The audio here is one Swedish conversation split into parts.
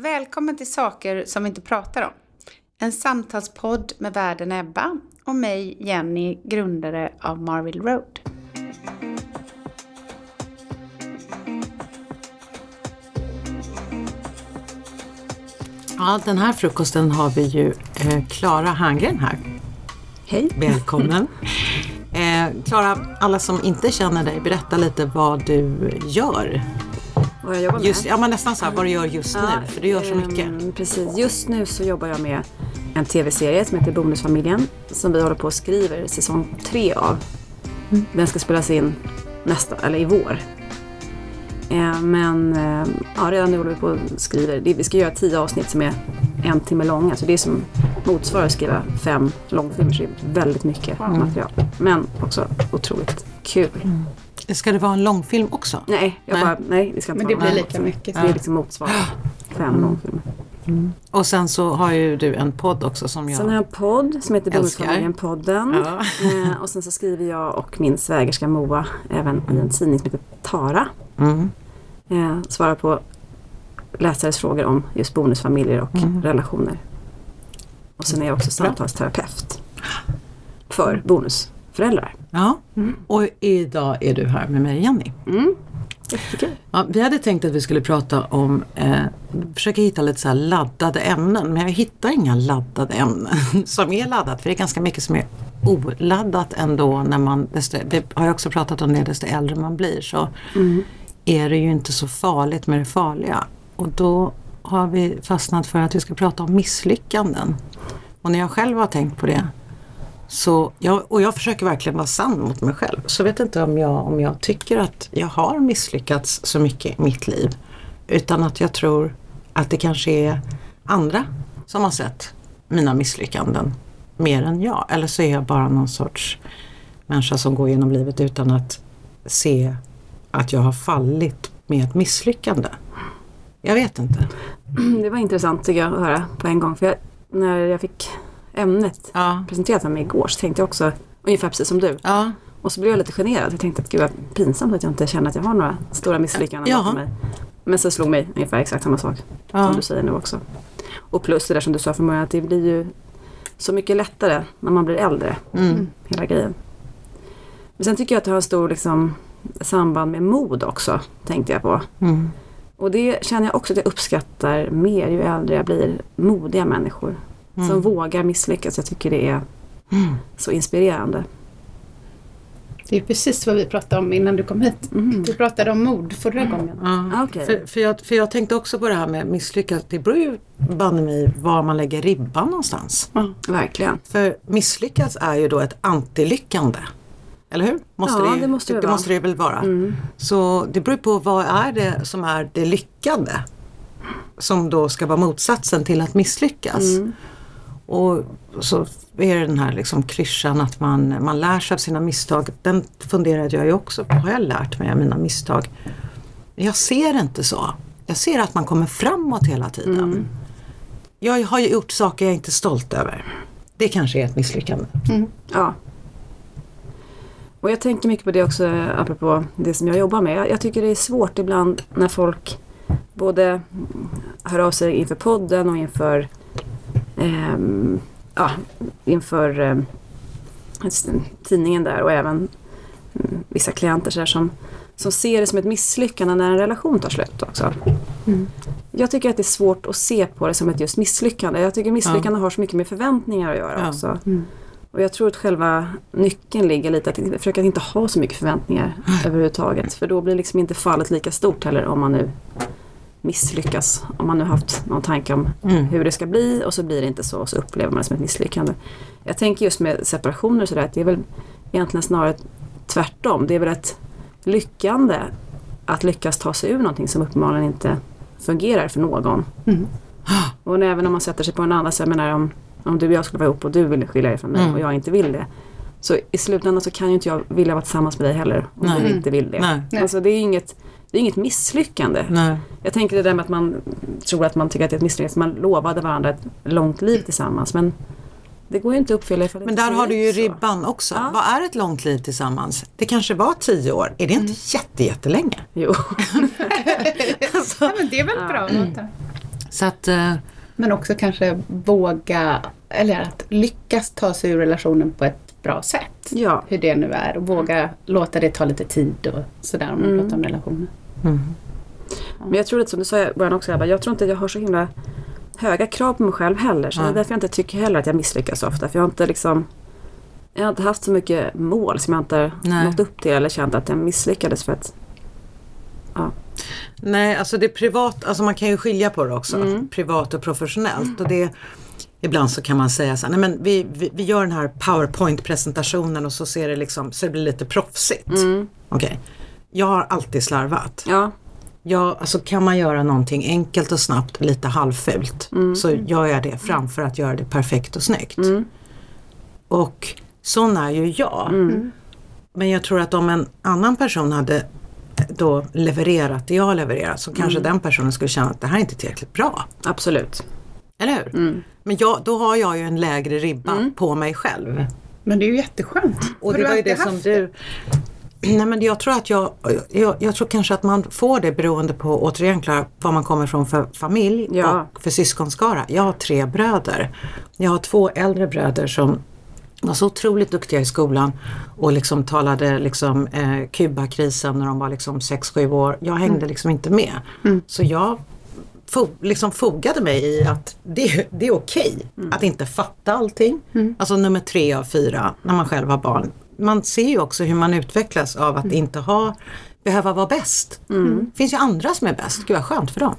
Välkommen till Saker som vi inte pratar om. En samtalspodd med världen Ebba och mig, Jenny, grundare av Marville Road. Ja, den här frukosten har vi ju eh, Klara Herngren här. Hej. Välkommen. Eh, Klara, alla som inte känner dig, berätta lite vad du gör. Vad jag jobbar med? Just, ja, men nästan så här, vad du gör just nu, för du gör så mycket. ehm, Precis. Just nu så jobbar jag med en tv-serie som heter Bonusfamiljen. Som vi håller på och skriver säsong tre av. Mm. Den ska spelas in nästa, eller i vår. Eh, Men eh, ja, redan nu håller vi på och skriver. Det- Vi ska göra tio avsnitt som är en timme långa. Så det är som motsvarar att skriva fem långfilmer. Så det är väldigt mycket material. Men också otroligt kul. Ska det vara en långfilm också? Nej, jag Nej. bara, nej, det ska inte Men det vara blir någon lika mycket. Det är liksom motsvarar fem långfilmer. Och sen så har ju du en podd också som jag... Sen har jag en podd som heter. Bonusfamiljen-podden. Ja. Eh, och sen så skriver jag och min svägerska Moa även i en tidning som heter Tara. Mm. Eh, svarar på läsares frågor om just bonusfamiljer och Mm. relationer. Och sen är jag också samtalsterapeut för bonusföräldrar. ja. Och idag är du här med mig Jenny. Mm. Ja, vi hade tänkt att vi skulle prata om, eh, försöka hitta lite så laddade ämnen, men jag hittar inga laddade ämnen som är laddat, för det är ganska mycket som är oladdat ändå när man, desto, vi har ju också pratat om det, desto äldre man blir så Mm. är det ju inte så farligt med det farliga. Och då har vi fastnat för att vi ska prata om misslyckanden. Och när jag själv har tänkt på det så jag, och jag försöker verkligen vara sann mot mig själv. Så vet inte om jag, om jag tycker att jag har misslyckats så mycket i mitt liv. Utan att jag tror att det kanske är andra som har sett mina misslyckanden mer än jag. Eller så är jag bara någon sorts människa som går genom livet utan att se att jag har fallit med ett misslyckande. Jag vet inte. Det var intressant tycker jag att höra på en gång. För jag, när jag fick ämnet Ja, presenterat för mig igår så tänkte jag också ungefär precis som du. ja, Och så blev jag lite generad. Jag tänkte att gud vad pinsamt att jag inte känner att jag har några stora misslyckanden bakom mig. Men så slog mig ungefär exakt samma sak Ja. som du säger nu också. Och plus det där som du sa från början att det blir ju så mycket lättare när man blir äldre. mm, Hela grejen. Men sen tycker jag att det har en stor liksom, samband med mod också. Tänkte jag på. mm, Och det känner jag också att jag uppskattar mer ju äldre jag blir. Modiga människor. Som vågar misslyckas. Jag tycker det är mm. så inspirerande. Det är precis vad vi pratade om innan du kom hit. Mm. Vi pratade om mod förra gången. Ja. Ah, okej. För, för, jag, för jag tänkte också på det här med misslyckas. Det beror ju banne mig var man lägger ribban någonstans. Verkligen. För misslyckas är ju då ett antilyckande. Eller hur? Måste Ja, ju- det måste det det vara. måste det väl vara. Mm. Så det beror på vad är det som är det lyckade. Som då ska vara motsatsen till att misslyckas. Mm. Och så är det den här liksom klyschan att man, man lär sig av sina misstag. Den funderade jag ju också på. Har jag lärt mig av mina misstag? Jag ser inte så. Jag ser att man kommer framåt hela tiden. Mm. Jag har ju gjort saker jag inte är stolt över. Det kanske är ett misslyckande. Ja. Och jag tänker mycket på det också apropå det som jag jobbar med. Jag, jag tycker det är svårt ibland när folk både hör av sig inför podden och inför ehm, ja, inför ehm, tidningen där och även mm, vissa klienter så där som, som ser det som ett misslyckande när en relation tar slut också. Jag tycker att det är svårt att se på det som ett just misslyckande. Jag tycker misslyckande har så mycket med förväntningar att göra Ja. också. Och jag tror att själva nyckeln ligger lite att försöka inte ha så mycket förväntningar överhuvudtaget. För då blir liksom inte fallet lika stort heller om man nu misslyckas. Om man nu haft någon tanke om Mm. hur det ska bli och så blir det inte så och så upplever man det som ett misslyckande. Jag tänker just med separationer och sådär att det är väl egentligen snarare tvärtom. Det är väl ett lyckande att lyckas ta sig ur någonting som uppenbarligen inte fungerar för någon. Mm. Och även om man sätter sig på en annan, så jag menar om, om du och jag skulle vara ihop och du vill skilja dig från mig Mm. och jag inte vill det. Så i slutändan så kan ju inte jag vilja vara tillsammans med dig heller om Nej. du inte vill det. Nej. Nej. Alltså det är ju inget, det är inget misslyckande. Nej. Jag tänker det där med att man tror att man tycker att det är ett misslyckande. så Man lovade varandra ett långt liv tillsammans. Men det går ju inte att uppfylla ifall Men där har du ju så. ribban också. Ja. Vad är ett långt liv tillsammans? Det kanske var tio år. Är det inte jätte, jättelänge? Jo. Ja, men det är väl bra att veta. Så att, eh, Men också kanske våga, eller att lyckas ta sig ur relationen på ett bra sätt. Ja. Hur det nu är och våga låta det ta lite tid och sådär om man Mm. pratar om relationer. Men jag tror lite som du sa i början också, Ebba, jag tror inte att jag har så himla höga krav på mig själv heller. Så det är därför jag inte tycker heller att jag misslyckas ofta. För jag har inte liksom jag har inte haft så mycket mål som jag inte Nej. nått upp till eller känt att jag misslyckades för att nej alltså det är privat, alltså man kan ju skilja på det också. Privat och professionellt. Och det, ibland så kan man säga så här, nej men vi, vi, vi gör den här powerpoint-presentationen och så ser det liksom, så det blir lite proffsigt. Okej. Jag har alltid slarvat. ja, Ja, alltså kan man göra någonting enkelt och snabbt, lite halvfult, så gör jag det framför att göra det perfekt och snyggt. Och sån är ju jag. Men jag tror att om en annan person hade då levererat det jag har levererat så kanske den personen skulle känna att det här är inte tillräckligt bra. absolut. Eller hur? Men jag, då har jag ju en lägre ribba på mig själv. Men det är ju jätteskönt. Och det var ju det som du... Nej men jag tror att jag, jag, jag tror kanske att man får det beroende på, återigen Klara, vad man kommer från för familj Ja. och för syskonskara. Jag har tre bröder. Jag har två äldre bröder som var så otroligt duktiga i skolan och liksom talade liksom eh, Kubakrisen när de var liksom 6-7 år. Jag hängde liksom inte med. Så jag fo- liksom fogade mig i att det, det är okej att inte fatta allting. Alltså nummer tre av fyra när man själv har barn. Man ser ju också hur man utvecklas av att inte ha, behöva vara bäst. Det finns ju andra som är bäst. Gud vad skönt för dem.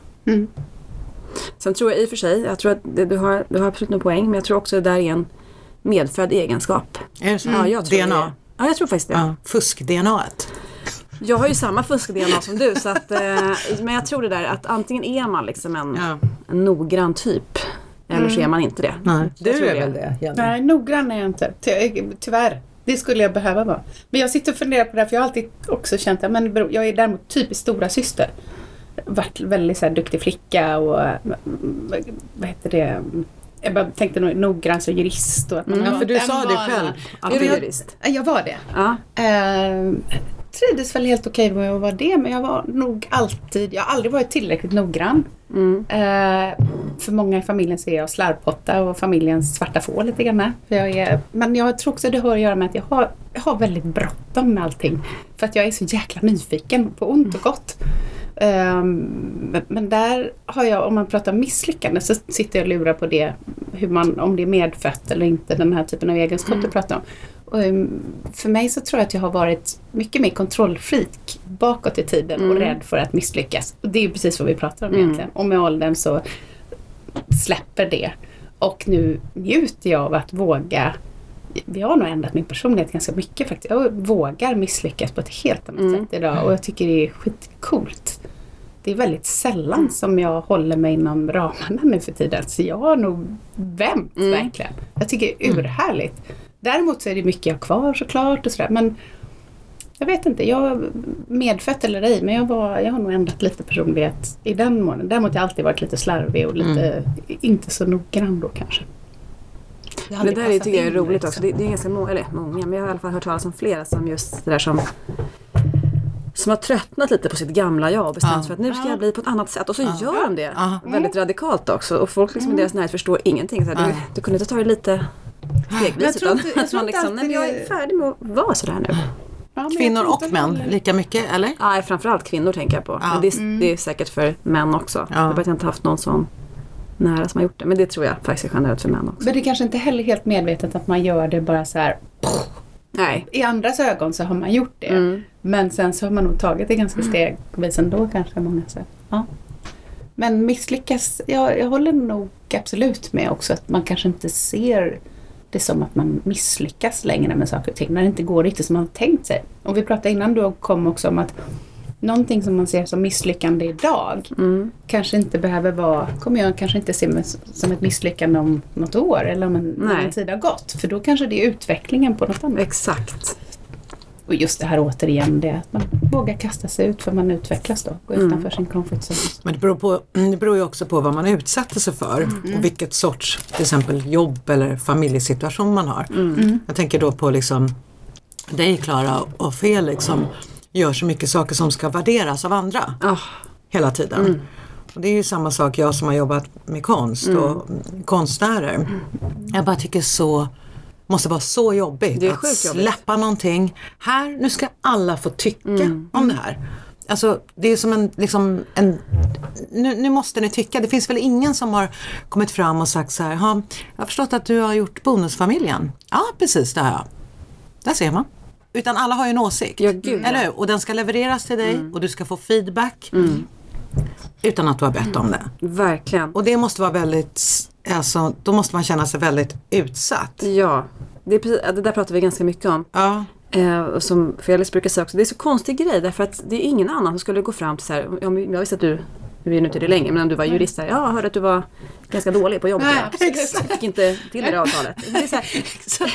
Sen tror jag i och för sig, jag tror att det, du, har, du har absolut en poäng, men jag tror också att det där är en medfödd egenskap. Är det så? Ja, jag tror DNA? Det. Ja, jag tror faktiskt det. Ja, Fusk-DNA-et. Jag har ju samma fusk-DNA som du, så att, eh, men jag tror det där att antingen är man liksom en, Ja. en noggrann typ, eller så är man inte det. Nej, du Jag tror är det. väl det Jenny? Nej, noggrann är jag inte. Ty tyvärr. Det skulle jag behöva vara. Men jag sitter och funderar på det här, för jag har alltid också känt att men jag är däremot typiskt stora syster. Varit väldigt så här, duktig flicka och mm, vad heter det? Jag bara tänkte nog noggrann som jurist och att man Ja, har för du sa det själv. Att Är du det- jurist? Ja, Jag var det. Ja. Eh, trivdes väl helt okej med att vara det, men jag var nog alltid, jag har aldrig varit tillräckligt noggrann. Mm. Eh, för många i familjen ser jag slarvpotta och familjens svarta får lite grann. För jag är, men jag tror också det har att göra med att jag har, jag har väldigt bråttom med allting. För att jag är så jäkla nyfiken på ont och gott. Ehm, men- där har jag, om man pratar misslyckande, så sitter jag och lurar på det. Hur man, om det är medfött eller inte, den här typen av egenskap du pratar om. Ehm, för mig så tror jag att jag har varit mycket mer kontrollfreak bakåt i tiden och Mm. rädd för att misslyckas. Och det är precis vad vi pratar om Mm. egentligen. Och med åldern så släpper det. Och nu njuter jag av att våga vi har nog ändrat min personlighet ganska mycket faktiskt. Jag vågar misslyckas på ett helt annat Mm. sätt idag och jag tycker det är skitcoolt. Det är väldigt sällan som jag håller mig inom ramarna nu för tiden. Så jag har nog vänt Mm. verkligen. Jag tycker det är urhärligt. Däremot så är det mycket jag har kvar såklart och sådär. Men jag vet inte, jag medfött eller ej, men jag, var, jag har nog ändrat lite personlighet i den månaden. Däremot har jag alltid varit lite slarvig och lite, inte så noggrann då kanske. Jag Det aldrig där är, passat tycker jag är roligt liksom. också. Det, det är ganska många, eller många, men jag har i alla fall hört talas om flera som just det där som som har tröttnat lite på sitt gamla jag och bestämt Ja. för att nu ska Ja. jag bli på ett annat sätt. Och så gör de det Ja. väldigt radikalt också. Och folk liksom i deras närhet förstår ingenting. Så här, du, Ja. du kunde inte ta det lite stegvis. jag inte- jag att tror inte liksom, nej men jag alltid är färdig med att vara sådär nu. Ja, jag Kvinnor och män, heller- lika mycket eller? Ja, framförallt kvinnor tänker jag på. Ja. Men det, är, det är säkert för män också. Ja. Jag har inte haft någon sån nära som har gjort det. Men det tror jag faktiskt är generellt för män också. Men det är kanske inte heller helt medvetet att man gör det bara så här. Nej. I andras ögon så har man gjort det. Mm. Men sen så har man nog tagit det ganska stegvis ändå kanske många säger. Ja. Men misslyckas, ja, jag håller nog absolut med också att man kanske inte ser det som att man misslyckas längre med saker och ting. När det inte går riktigt som man har tänkt sig. Och vi pratade innan du kom också om att någonting som man ser som misslyckande idag Mm. kanske inte behöver vara, kommer jag kanske inte se som ett misslyckande om något år eller om en, Nej. en tid har gått. För då kanske det är utvecklingen på något annat. Exakt. Och just det här återigen, det att man vågar kasta sig ut för man utvecklas då. Gå Mm. utanför sin comfort zone. Men det beror, på, det beror ju också på vad man utsätter sig för och vilket sorts till exempel jobb eller familjesituation man har. Jag tänker då på liksom dig Klara och Felix som gör så mycket saker som ska värderas av andra Ah, hela tiden. Och det är ju samma sak jag som har jobbat med konst och konstnärer. Jag bara tycker så måste vara så jobbigt att sjukt jobbigt. släppa någonting. Här, nu ska alla få tycka om det här. Alltså det är som en, liksom en nu, nu måste ni tycka. Det finns väl ingen som har kommit fram och sagt så här, "Ha, jag har förstått att du har gjort Bonusfamiljen. Ja, precis det har jag. Där ser man. Utan alla har ju en åsikt. Ja, gud, Eller hur? Och den ska levereras till dig och du ska få feedback. Utan att du har bett om det. Verkligen. Och det måste vara väldigt, alltså, då måste man känna sig väldigt utsatt. Ja, det, är precis, det där pratar vi ganska mycket om. Ja, Eh, som Felix brukar säga också, det är så konstig grej därför att det är ingen annan som skulle gå fram till så här, om jag visste att du, vi är nu inte det länge, men om du var jurist här, ja, jag hörde att du var ganska dålig på jobbet. Nej. Jag fick inte till det där avtalet. Det är, så här,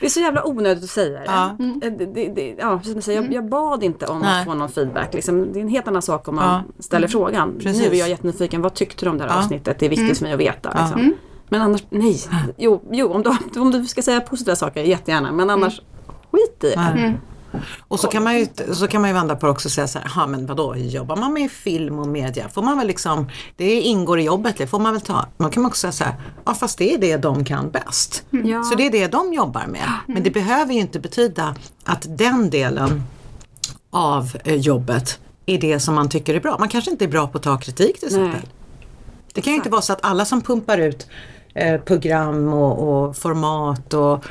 det är så jävla onödigt att säga. Ja. Eh, det, det, det ja, jag, säger, jag, bad inte om Nej. att få någon feedback. Liksom, det är en helt annan sak om man Ja. ställer frågan. Precis. Nu är jag jättenyfiken, vad tyckte du om det här Ja. avsnittet? Det är viktigt för mig att veta. Liksom. Men annars, nej. Jo, jo om, du, om du ska säga positiva saker, jättegärna. Men annars, skit i det. Och så kan, man ju, så kan man ju vända på det också och säga så här, ja men vadå, jobbar man med film och media, får man väl liksom, det ingår i jobbet, det får man väl ta. Man kan också säga så här, ja fast det är det de kan bäst. Ja. Så det är det de jobbar med. Men det behöver ju inte betyda att den delen av eh, jobbet är det som man tycker är bra. Man kanske inte är bra på att ta kritik till exempel. Nej. Det kan ju inte vara så att alla som pumpar ut eh, program och, och format och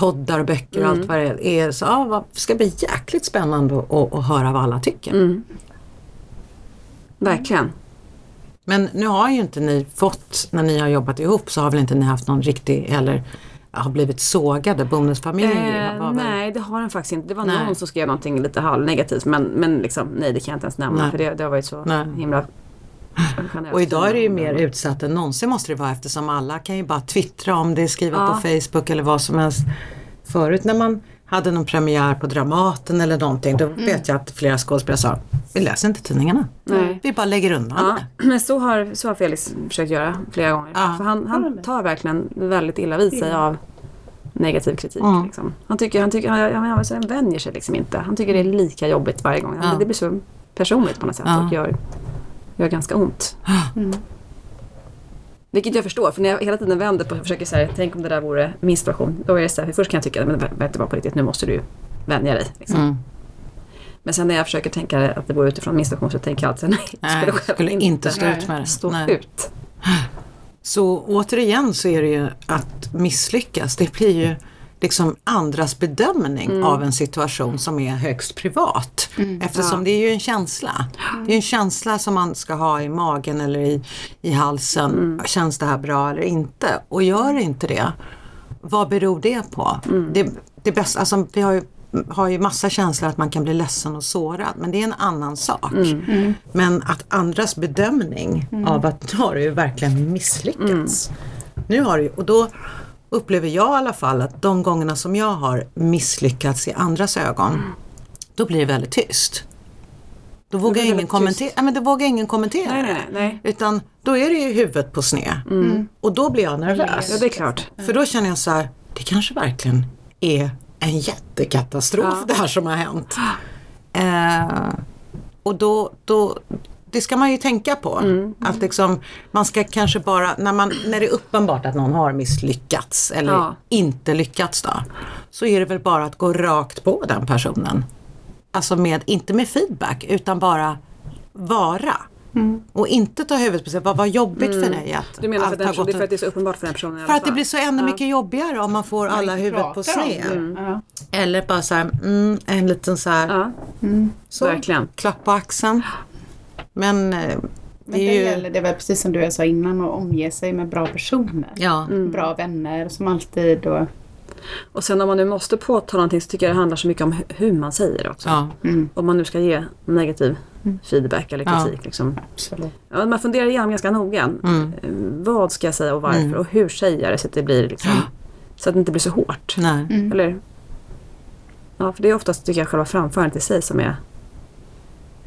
poddar och böcker och allt vad det är, så, ja, det ska bli jäkligt spännande att, höra vad alla tycker. Mm. Verkligen. Men nu har ju inte ni fått, när ni har jobbat ihop så har väl inte ni haft någon riktig, eller har blivit sågade, bonusfamiljen Eh, väl- nej, det har den faktiskt inte. Det var Nej. någon som skrev någonting lite halvnegativt men, men liksom, nej det kan jag inte ens nämna Nej. för det, det har varit så Nej. himla. Och idag är det ju mer utsatt än någonsin måste det vara eftersom alla kan ju bara twittra om det, skriva Ja. på Facebook eller vad som helst. Förut när man hade någon premiär på Dramaten eller någonting då vet jag att flera skådespelare sa vi läser inte tidningarna. Nej. Vi bara lägger undan Ja, men så har, så har Felix försökt göra flera gånger. Ja. För han, han tar verkligen väldigt illa vid sig av negativ kritik. Mm. Liksom. Han tycker, han tycker, han, han, han, han vänjer sig liksom inte. Han tycker det är lika jobbigt varje gång. Ja. Det blir så personligt på något sätt Ja. och gör, gör ganska ont. Vilket jag förstår, för när jag hela tiden vänder på och försöker säga tänk om det där vore min situation. Då är det så här, för först kan jag tycka, men det du vad på riktigt, nu måste du vänja dig. Liksom. Mm. Men sen när jag försöker tänka att det vore utifrån min situation så tänker jag alltid nej, jag Nej, skulle skulle inte stå ut med det. stå Nej. ut. Så återigen så är det ju att misslyckas. Det blir ju liksom andras bedömning Mm. av en situation som är högst privat. Eftersom Ja. det är ju en känsla. Det är en känsla som man ska ha i magen eller i, i halsen. Mm. Känns det här bra eller inte? Och gör inte det, vad beror det på? Mm. Det, det bästa, alltså, vi har ju har ju massa känslor att man kan bli ledsen och sårad men det är en annan sak. Mm. Men att andras bedömning av att nu har du ju verkligen misslyckats. Nu har du, och då upplever jag i alla fall att de gångerna som jag har misslyckats i andras ögon då blir det väldigt tyst. Då vågar ingen kommentera. Ja, men då vågar ingen kommentera Nej, nej, nej, nej. Utan då är det ju huvudet på sned. Och då blir jag nervös. Ja, det är klart. För då känner jag så här, det kanske verkligen är en jättekatastrof Ja. det här som har hänt. Eh, och då, då, det ska man ju tänka på. Mm. Att liksom, man ska kanske bara, när, man, när det är uppenbart att någon har misslyckats eller Ja. inte lyckats då. Så är det väl bara att gå rakt på den personen. Alltså med, inte med feedback utan bara vara. Och inte ta huvudet på sig, vad var jobbigt för dig att Mm. Du menar för att, den, det för att det är så uppenbart för den personen för att det blir så ännu Ja. mycket jobbigare om man får alla huvudet på sned. det. Ja. Eller bara så här, mm, en liten så här, så, verkligen. klapp på axeln. Men eh, det Men det är ju... gäller det väl precis som du sa innan att omge sig med bra personer. Ja, Mm. Bra vänner som alltid och Och sen om man nu måste påtala någonting så tycker jag det handlar så mycket om hu- hur man säger det också. ja, Om man nu ska ge negativ feedback eller Ja. kritik. Liksom. absolut. Ja, man funderar igenom ganska noga. Mm. Eh, Vad ska jag säga och varför och hur säger jag det så att det blir liksom, så att det inte blir så hårt. nej. Eller? Ja, för det är oftast tycker jag själva framförandet i sig som är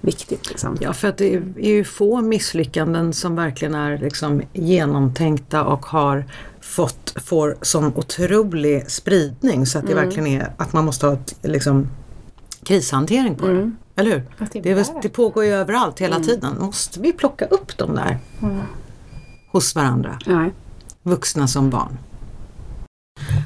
viktigt. Liksom. Ja, för att det är ju få misslyckanden som verkligen är liksom genomtänkta och har fått, får sån otrolig spridning så att det verkligen är att man måste ha ett, liksom, krishantering på det. Eller hur? Det Det, det pågår ju överallt hela tiden. Måste vi plocka upp dem där hos varandra? Nej. Vuxna som barn.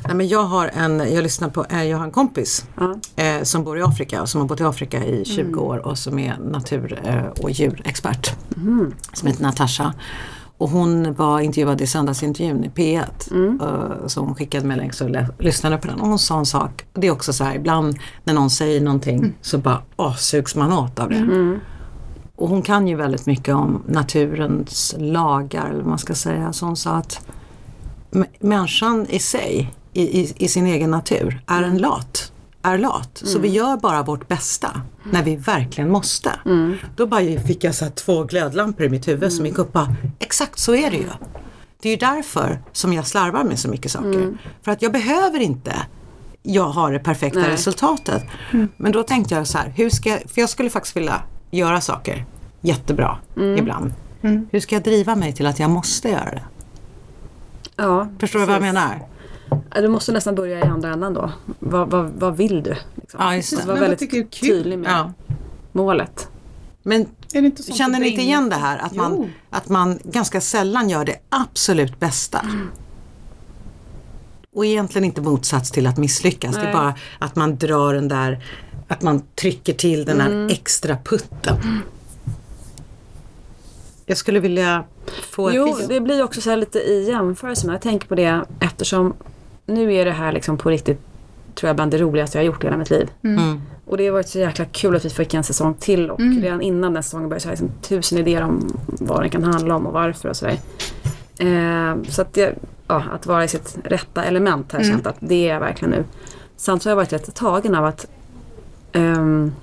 Nej, men jag har en, jag lyssnar på, eh, jag har en kompis Ja. eh, som bor i Afrika och som har bott i Afrika i 20 år och som är natur eh, och djurexpert. Som heter Natasha. Och hon var intervjuad i söndagsintervjun i P1. eh, så hon skickade med länk så jag lyssnade på den och hon sa en sak. Det är också så här, ibland när någon säger någonting så bara åh, sugs man åt av det. Och hon kan ju väldigt mycket om naturens lagar eller vad man ska säga. Så hon sa att människan i sig, i, i, i sin egen natur, är en lat. Är lat. Så vi gör bara vårt bästa när vi verkligen måste. Då bara fick jag så här två glödlampor i mitt huvud som gick upp och bara, exakt så är det ju. Det är ju därför som jag slarvar med så mycket saker. För att jag behöver inte jag har det perfekta Nej. resultatet. Men då tänkte jag så här, hur ska jag, för jag skulle faktiskt vilja göra saker jättebra ibland. Hur ska jag driva mig till att jag måste göra det? Ja, Förstår du vad jag precis. menar? Du måste nästan börja i andra änden då. Vad, vad, vad vill du? Liksom. Ja, just det. Var Men vad väldigt tycker är kul? tydlig med Ja. målet. Men Är det inte sånt känner du ni inte igen det här? Att Jo. man, att man ganska sällan gör det absolut bästa. Och egentligen inte motsats till att misslyckas. Det är Nej. bara att man drar den där, att man trycker till den här extra putten. Jag skulle vilja få Jo, ett det blir också så här lite i jämförelse med. Jag tänker på det eftersom nu är det här liksom på riktigt tror jag bland det roligaste jag har gjort i hela mitt liv. Mm. Och det har varit så jäkla kul att vi fick en säsong till och redan innan den säsongen började så har jag liksom tusen idéer om vad den kan handla om och varför och sådär. Eh, så att, det, ja, att vara i sitt rätta element har jag känt att det är verkligen nu. Samtidigt har jag varit rätt tagen av att um,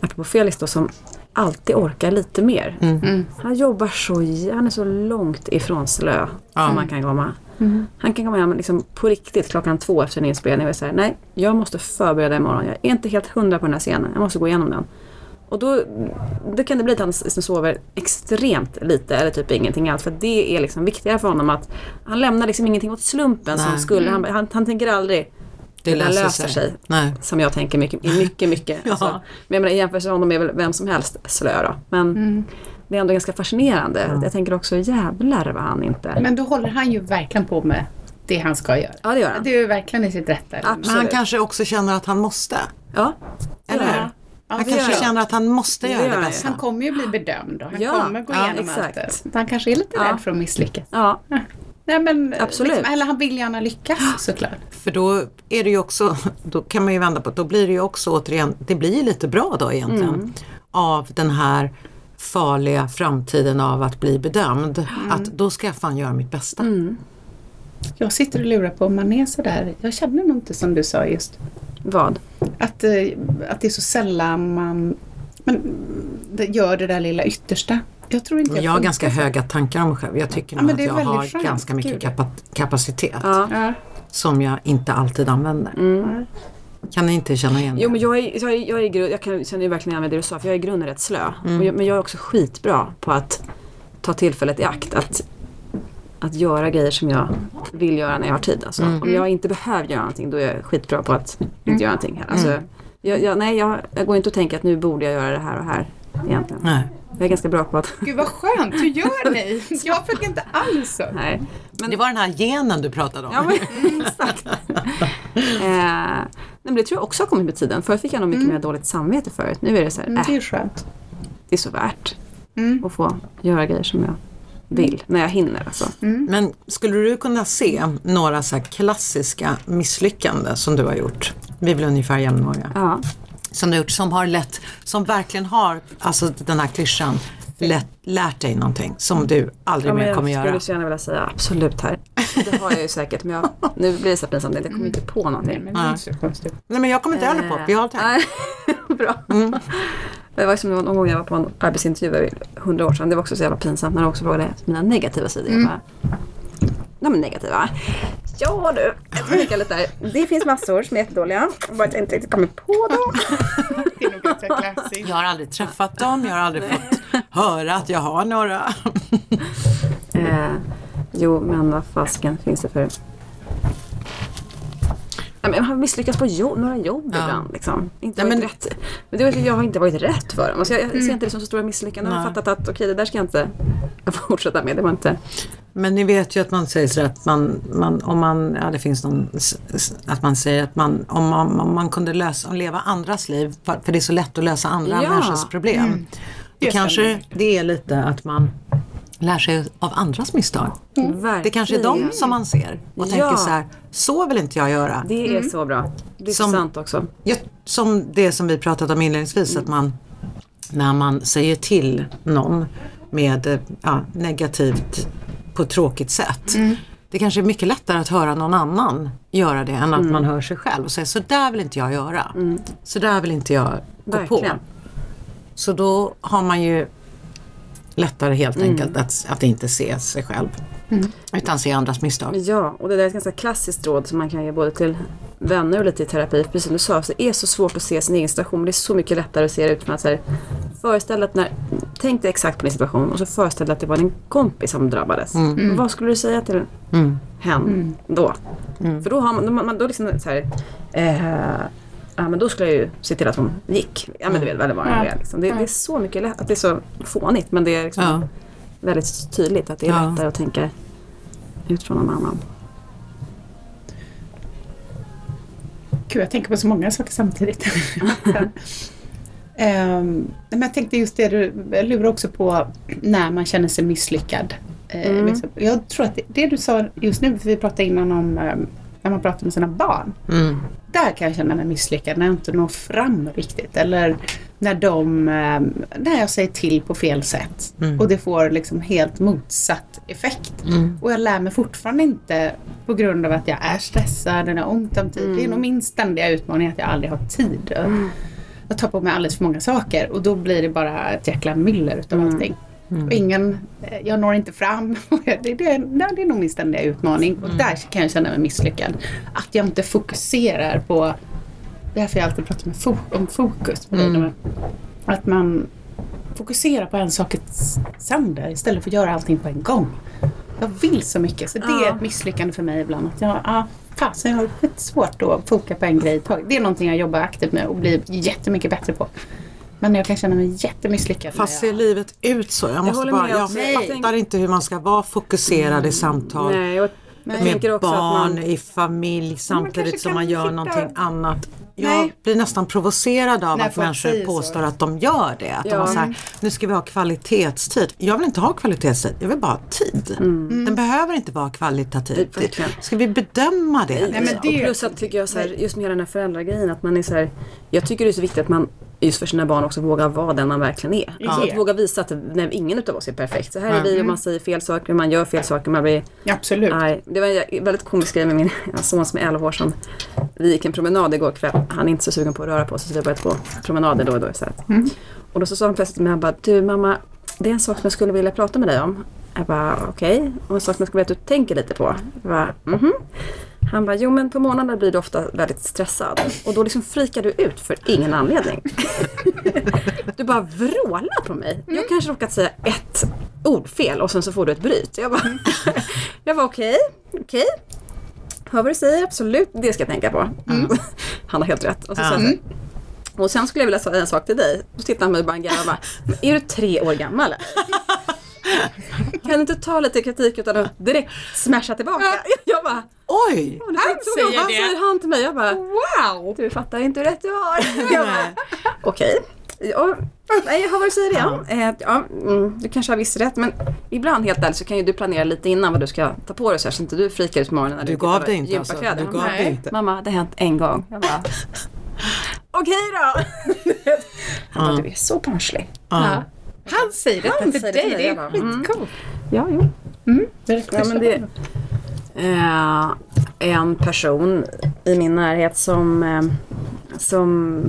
apropå Felix då som alltid orkar lite mer. Han jobbar så, han är så långt ifrån slö Ja. som man kan komma. Han kan komma hem liksom på riktigt klockan två efter en inspelning och säga nej, jag måste förbereda imorgon. Jag är inte helt hundra på den här scenen. Jag måste gå igenom den. Och då, då kan det bli att han liksom sover extremt lite eller typ ingenting alls. För det är liksom viktigare för honom att han lämnar liksom ingenting åt slumpen som Nej. skulle. Han, han, han tänker aldrig Det löser löser sig. sig. Nej. Som jag tänker mycket, mycket, mycket. Ja. alltså, men jag menar, i jämförelse med honom är väl vem som helst slö då. Men det är ändå ganska fascinerande. Jag tänker också jävlar vad han inte... Men då håller han ju verkligen på med det han ska göra. ja det gör han. Det är ju verkligen i sitt rätta. Men han kanske också känner att han måste. Ja. Eller Ja. hur? Ja, Han kanske känner att han måste Det göra gör det bästa. Han kommer ju bli bedömd och han Ja, kommer gå ja, igenom allt exakt. det. Han kanske är lite Ja. rädd för att misslyckas. Nej, men, Absolut. Liksom, eller han vill gärna lyckas såklart. För då är det ju också, då kan man ju vända på det, då blir det ju också återigen, det blir ju lite bra då egentligen. Mm. Av den här farliga framtiden av att bli bedömd. Mm. Att då ska jag fan göra mitt bästa. Jag sitter och lurar på om man är sådär. Jag känner nog inte som du sa just. vad? Att, eh, att det är så sällan man men, gör det där lilla yttersta. Jag tror inte Men jag har ganska så. höga tankar om mig själv. Jag tycker Ja, nog att jag har skönt. ganska mycket kapa kapacitet. Ja. Som jag inte alltid använder. Mm. Kan ni inte känna igen Jo det? men jag, är, jag, är, jag, är, jag kan, känner verkligen igen med det du sa för jag är i grunden rätt slö. Mm. Och jag, men jag är också skitbra på att ta tillfället i akt att, att göra grejer som jag vill göra när jag har tid. Alltså, Mm. Om jag inte behöver göra någonting då är jag skitbra på att inte göra någonting. Alltså, Mm. jag, jag, nej, jag, jag går inte och tänker att nu borde jag göra det här och här egentligen. Nej. Jag är ganska bra på att, Gud vad skönt, hur gör ni? Jag fick inte alls så. nej. Men, Det var den här genen du pratade om. Ja, men, exakt. eh, nej, men det tror jag också har kommit med tiden. Förr fick jag nog mycket mer dåligt samvete förut. Nu är det så här, Mm, äh, det är ju skönt. det är så värt Mm. att få göra grejer som jag vill. När jag hinner alltså. Men skulle du kunna se några så här klassiska misslyckanden som du har gjort? Vi är väl ungefär jämnåriga. Ja. Som du har gjort, som har lett, som verkligen har, alltså den här klyschan, lätt, lärt dig någonting som du aldrig Ja, mer jag kommer skulle göra. så gärna vilja säga absolut här. Det har jag ju säkert men jag, nu blir det så pinsamt. Jag kommer inte på Nej, någonting. men det är så konstigt. Nej men jag kommer inte heller på, vi har tänkt. Nej, bra. Det var som någon gång jag var på en arbetsintervju för hundra år sedan. Det var också så jävla pinsamt när de också frågade mina negativa sidor. Jag bara, Nej men negativa. Ja du, jag ska tänka lite där. Det finns massor som är jättedåliga. Bara att jag inte riktigt kommer på dem. Det är nog ganska klassiskt. Jag har aldrig träffat dem, jag har aldrig fått höra att jag har några. Eh, jo men vad fasken finns det för... Nej men jag har misslyckats på jobb, några jobb Ja. ibland. Liksom. Inte Nej, men- rätt. Men det var, jag har inte varit rätt för dem. Alltså jag, jag Mm. ser inte det som så stora misslyckanden. Jag har fattat att okej, det där ska jag inte fortsätta med. Det var inte... Men ni vet ju att man säger så att man, man om man, ja det finns någon, att man säger att man, om man, om man kunde lösa, leva andras liv, för det är så lätt att lösa andra Ja. människors problem. Då Just kanske det. det är lite att man lär sig av andras misstag. Verkligen. Det kanske är de som man ser och Ja. tänker så här, så vill inte jag göra. Det är så bra. Det är Som- så sant också. Ja, som det som vi pratat om inledningsvis, att man när man säger till någon med eh, ja, negativt på ett tråkigt sätt. Det kanske är mycket lättare att höra någon annan göra det än att man hör sig själv och säger så där vill inte jag göra. Så där vill inte jag gå på. Så då har man ju lättare helt enkelt att, att inte se sig själv. Utan se andras misstag. Ja, och det där är ett ganska klassiskt råd som man kan ge både till vänner och lite i terapi. Precis som du sa, så det är så svårt att se sin egen situation. men Det är så mycket lättare att se det utifrån att så här, föreställ att när, tänk dig exakt på din situation och så föreställ dig att det var din kompis som drabbades. Vad skulle du säga till Mm. hen då? För då har man, då, man, då liksom så här, eh, ja men då skulle jag ju se till att hon gick. Ja men du vet väl vad det Ja. är. Liksom. Det, det är så mycket lätt, att det är så fånigt men det är liksom Ja. Väldigt tydligt att det är Ja. lättare att tänka ut från någon annan. Gud, jag tänker på så många saker samtidigt. Ehm, men jag tänkte just det du lurar också på när man känner sig misslyckad. Eh, Mm. liksom. Jag tror att det, det du sa just nu, för vi pratade innan om ehm, när man pratar med sina barn. Mm. Där kan jag känna mig misslyckad när jag inte når fram riktigt. Eller när de, ehm, när jag säger till på fel sätt. Mm. Och det får liksom helt motsatt effekt. Mm. Och jag lär mig fortfarande inte på grund av att jag är stressad eller har ont om tid. Det är nog min ständiga utmaning att jag aldrig har tid. Jag tar på mig alldeles för många saker och då blir det bara ett jäkla myller utav Mm. allting. Och ingen, eh, jag når inte fram. det, det, det, det är nog min ständiga utmaning. Och där kan jag känna mig misslyckad. Att jag inte fokuserar på... Därför jag alltid pratar med fo- om fokus. Med Mm. Att man fokuserar på en sak i sänder istället för att göra allting på en gång. Jag vill så mycket så det är ett misslyckande för mig ibland. Att jag, ah, fasen, jag har lite svårt att foka på en grej i taget. Det är någonting jag jobbar aktivt med och blir jättemycket bättre på. Men jag kan känna mig jättemisslyckad. Fast ser jag, livet ut så? Jag, måste håller bara, med jag. Jag fattar inte hur man ska vara fokuserad i samtal. Nej, jag med tänker också barn, att man... i familj samtidigt kanske som man gör hitta- någonting annat. Jag Nej. blir nästan provocerad av När att människor säger så. påstår att de gör det. Att de Ja. har så här, nu ska vi ha kvalitetstid. Jag vill inte ha kvalitetstid, jag vill bara ha tid. Den behöver inte vara kvalitativ. Mm. Verkligen. Ska vi bedöma det? Nej, men Ja, det- och plus att tycker jag så här, just med hela den här föräldragrejen att man är så här, Jag tycker det är så viktigt att man just för sina barn också vågar vara den man verkligen är. Ja. att våga visa att nej, ingen utav oss är perfekt. Så här är vi och man säger fel saker, man gör fel saker, man blir Absolut. arg. Det var en väldigt komisk grej med min son som är 11 år sedan. Vi gick en promenad igår kväll. Han är inte så sugen på att röra på sig så vi har börjat gå promenader då och då istället. Och då så sa han plötsligt till mig, han bara, du mamma, det är en sak som jag skulle vilja prata med dig om. Jag bara, okej. Och en sak som jag skulle vilja att du tänker lite på. Jag bara, mhm. Han bara, jo men på morgnarna blir du ofta väldigt stressad. Och då liksom frikar du ut för ingen anledning. Du bara vrålar på mig. Jag kanske råkat säga ett ord fel och sen så får du ett bryt. Jag bara, jag bara okej, okej. Hör vad du säger, absolut. Det ska jag tänka på. Han har helt rätt. Och, så jag så och sen skulle jag vilja säga en sak till dig. Då tittar han mig bara och bara, "Men är du tre år gammal? Kan inte ta lite kritik utan att direkt smasha tillbaka? Jag bara, Oj! han säger han det. säger han till mig. Jag bara, Wow! du fattar inte hur rätt du har. Okej. Ja, nej, jag vad du säger igen. Eh, ja, mm, du kanske har viss rätt men ibland helt ärligt så kan ju du planera lite innan vad du ska ta på dig så så inte du frikar ut på morgonen när Du du gav dig inte alltså. Du gav Nej. inte. Mamma, det har hänt en gång. Jag bara, okej då. Han bara, du är så barnslig. Ja. Han säger detta Han till säger det dig, mig, det är mm. skitcoolt. Ja, jo. Mm. Det är Ja, men det, eh, en person i min närhet som, eh, som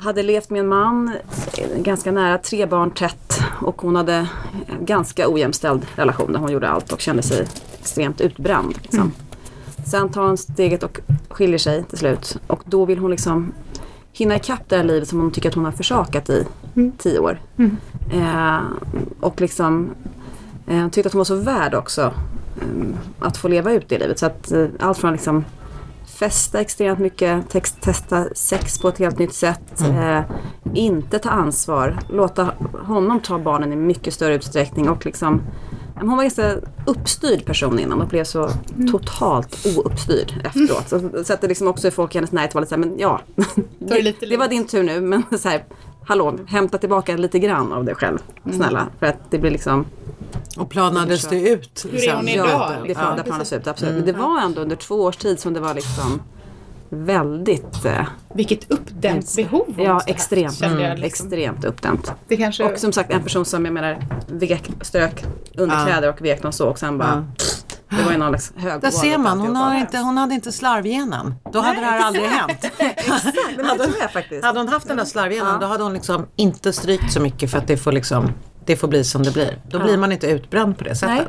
hade levt med en man eh, ganska nära, tre barn tätt och hon hade en ganska ojämställd relation där hon gjorde allt och kände sig extremt utbränd. Liksom. Sen tar hon steget och skiljer sig till slut och då vill hon liksom hinna ikapp det här livet som hon tycker att hon har försakat i tio år. Eh, och liksom eh, tyckte att hon var så värd också eh, att få leva ut det livet. Så att eh, allt från liksom festa extremt mycket, text, testa sex på ett helt nytt sätt. Eh, inte ta ansvar, låta honom ta barnen i mycket större utsträckning och liksom men hon var en ganska uppstyrd person innan och blev så totalt ouppstyrd efteråt. Så, så att det liksom också folk i hennes närhet var lite såhär, men ja, det det var din tur nu men så här, hallå, hämta tillbaka lite grann av dig själv. Snälla, för att det blir liksom Och planades det ut? Hur är hon idag? Ja, det liksom? plan, det planas ut, absolut. Men det var ändå under två års tid som det var liksom väldigt eh, Vilket uppdämt behov Ja, extremt. Mm, liksom. extremt uppdämt. Det kanske... Och som sagt en person som jag menar vek, strök underkläder och vek dem så och sen bara Det var ju någon hög Där ser man, hon, har inte, hon hade inte slarvgenen. Då hade det här aldrig hänt. Men det tror jag faktiskt. Hade hon haft den där slarvgenen Ja. då hade hon liksom inte strykt så mycket för att det får liksom det får bli som det blir. Då blir man inte utbränd på det sättet.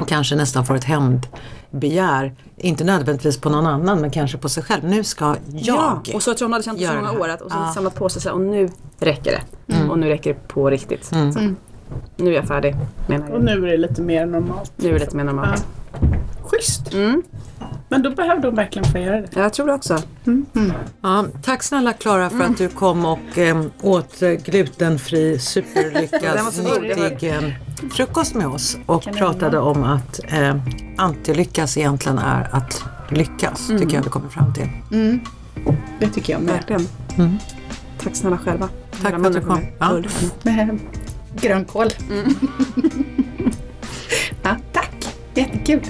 Och kanske nästan får ett hämndbegär. Inte nödvändigtvis på någon annan men kanske på sig själv. Nu ska jag Ja, och så tror jag hon hade känt det så många det år att, och sen Ja. samlat på sig så och nu räcker det. Och nu räcker det på riktigt. Så, nu är jag färdig menar Och jag. nu är det lite mer normalt. Nu är det lite mer normalt. Schysst! Mm. Men då behövde hon verkligen få göra det. Jag tror det också. Ja, tack snälla Klara för att du kom och eh, åt glutenfri, superlyckad, nyttig eh, frukost med oss och pratade om att eh, antilyckas egentligen är att lyckas, tycker jag vi kommer fram till. Det tycker jag med. Verkligen. Tack snälla själva. Tack för att du kom. Ja. Grönkål. ja, tack! Jättekul.